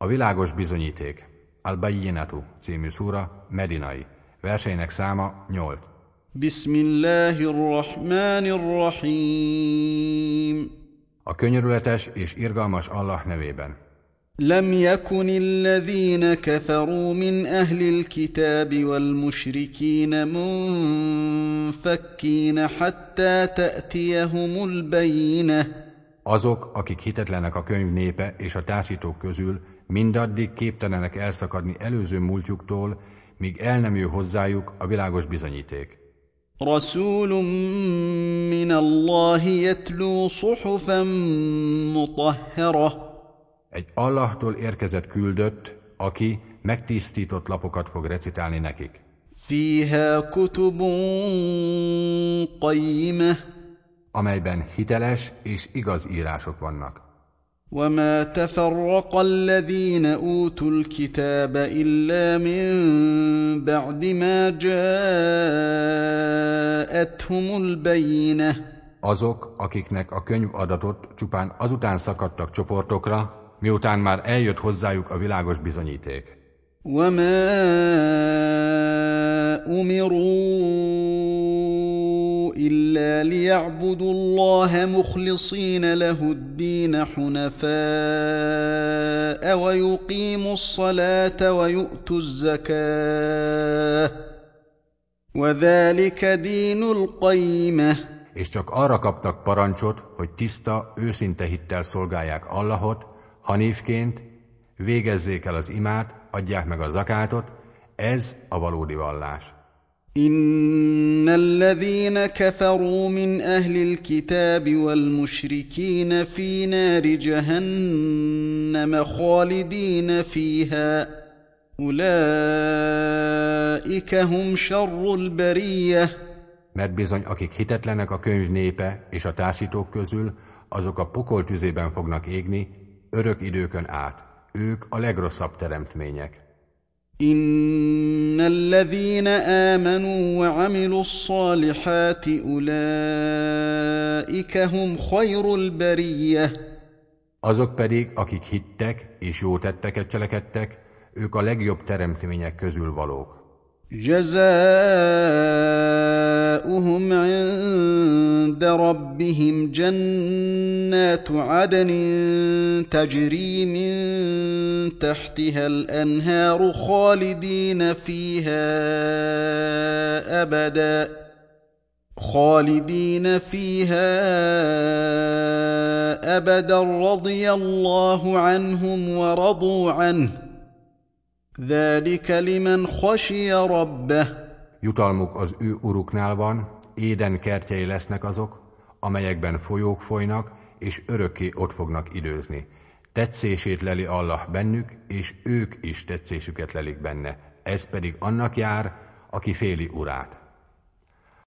A világos bizonyíték. Al-Bayyinatu című szúra, Medinai. Verseinek száma 8. Bismillahirrahmanirrahim. A könyörületes és irgalmas Allah nevében. لم يكن الذين كفروا من أهل الكتاب والمشركين منفكين حتى تأتيهم البينة Azok, akik hitetlenek a könyv népe és a társítók közül, mindaddig képtelenek elszakadni előző múltjuktól, míg el nem jön hozzájuk a világos bizonyíték. رسول من الله يتلو صحفا مطهره Egy Allahtól érkezett küldött, aki megtisztított lapokat fog recitálni nekik. فيها كتب قيمه amelyben hiteles és igaz írások vannak. وما تفرق الذين اوتوا الكتاب الا من بعد ما جاءتهم البينه Azok, akiknek a könyv adatot csupán azután szakadtak csoportokra, miután már eljött hozzájuk a világos bizonyíték. وما امروا الا ليعبدوا الله مخلصين له الدين حنفاء ويقيموا الصلاه ويؤتوا الزكاه وذلك دين القيمه És csak arra kaptak parancsot, hogy tiszta, őszinte hittel szolgálják Allahot, hanívként, végezzék el az imát, adják meg a zakátot, ez a valódi vallás. ان الذين كفروا من اهل الكتاب والمشركين في نار جهنم خالدين فيها اولئك هم شر البريه Mert bizony, akik hitetlenek a könyv népe és a társítók közül, azok a pokol tüzében fognak égni, örök időkön át. Ők a legrosszabb teremtmények. ان الذين امنوا وعملوا الصالحات اولئك هم خير البريه Azok pedig, akik hittek és jó tetteket cselekedtek, ők a legjobb teremtmények közül valók. جزاؤهم عند ربهم جنات عدن تجري من تحتها الأنهار خالدين فيها أبدا خالدين فيها أبدا. رضي الله عنهم ورضوا عنه. ذلك لمن خشي ربه. Jutalmuk az ő uruknál van, éden kertjei lesznek azok, amelyekben folyók folynak, és örökké ott fognak időzni. Tetszését leli Allah bennük, és ők is tetszésüket lelik benne. Ez pedig annak jár, aki féli urát.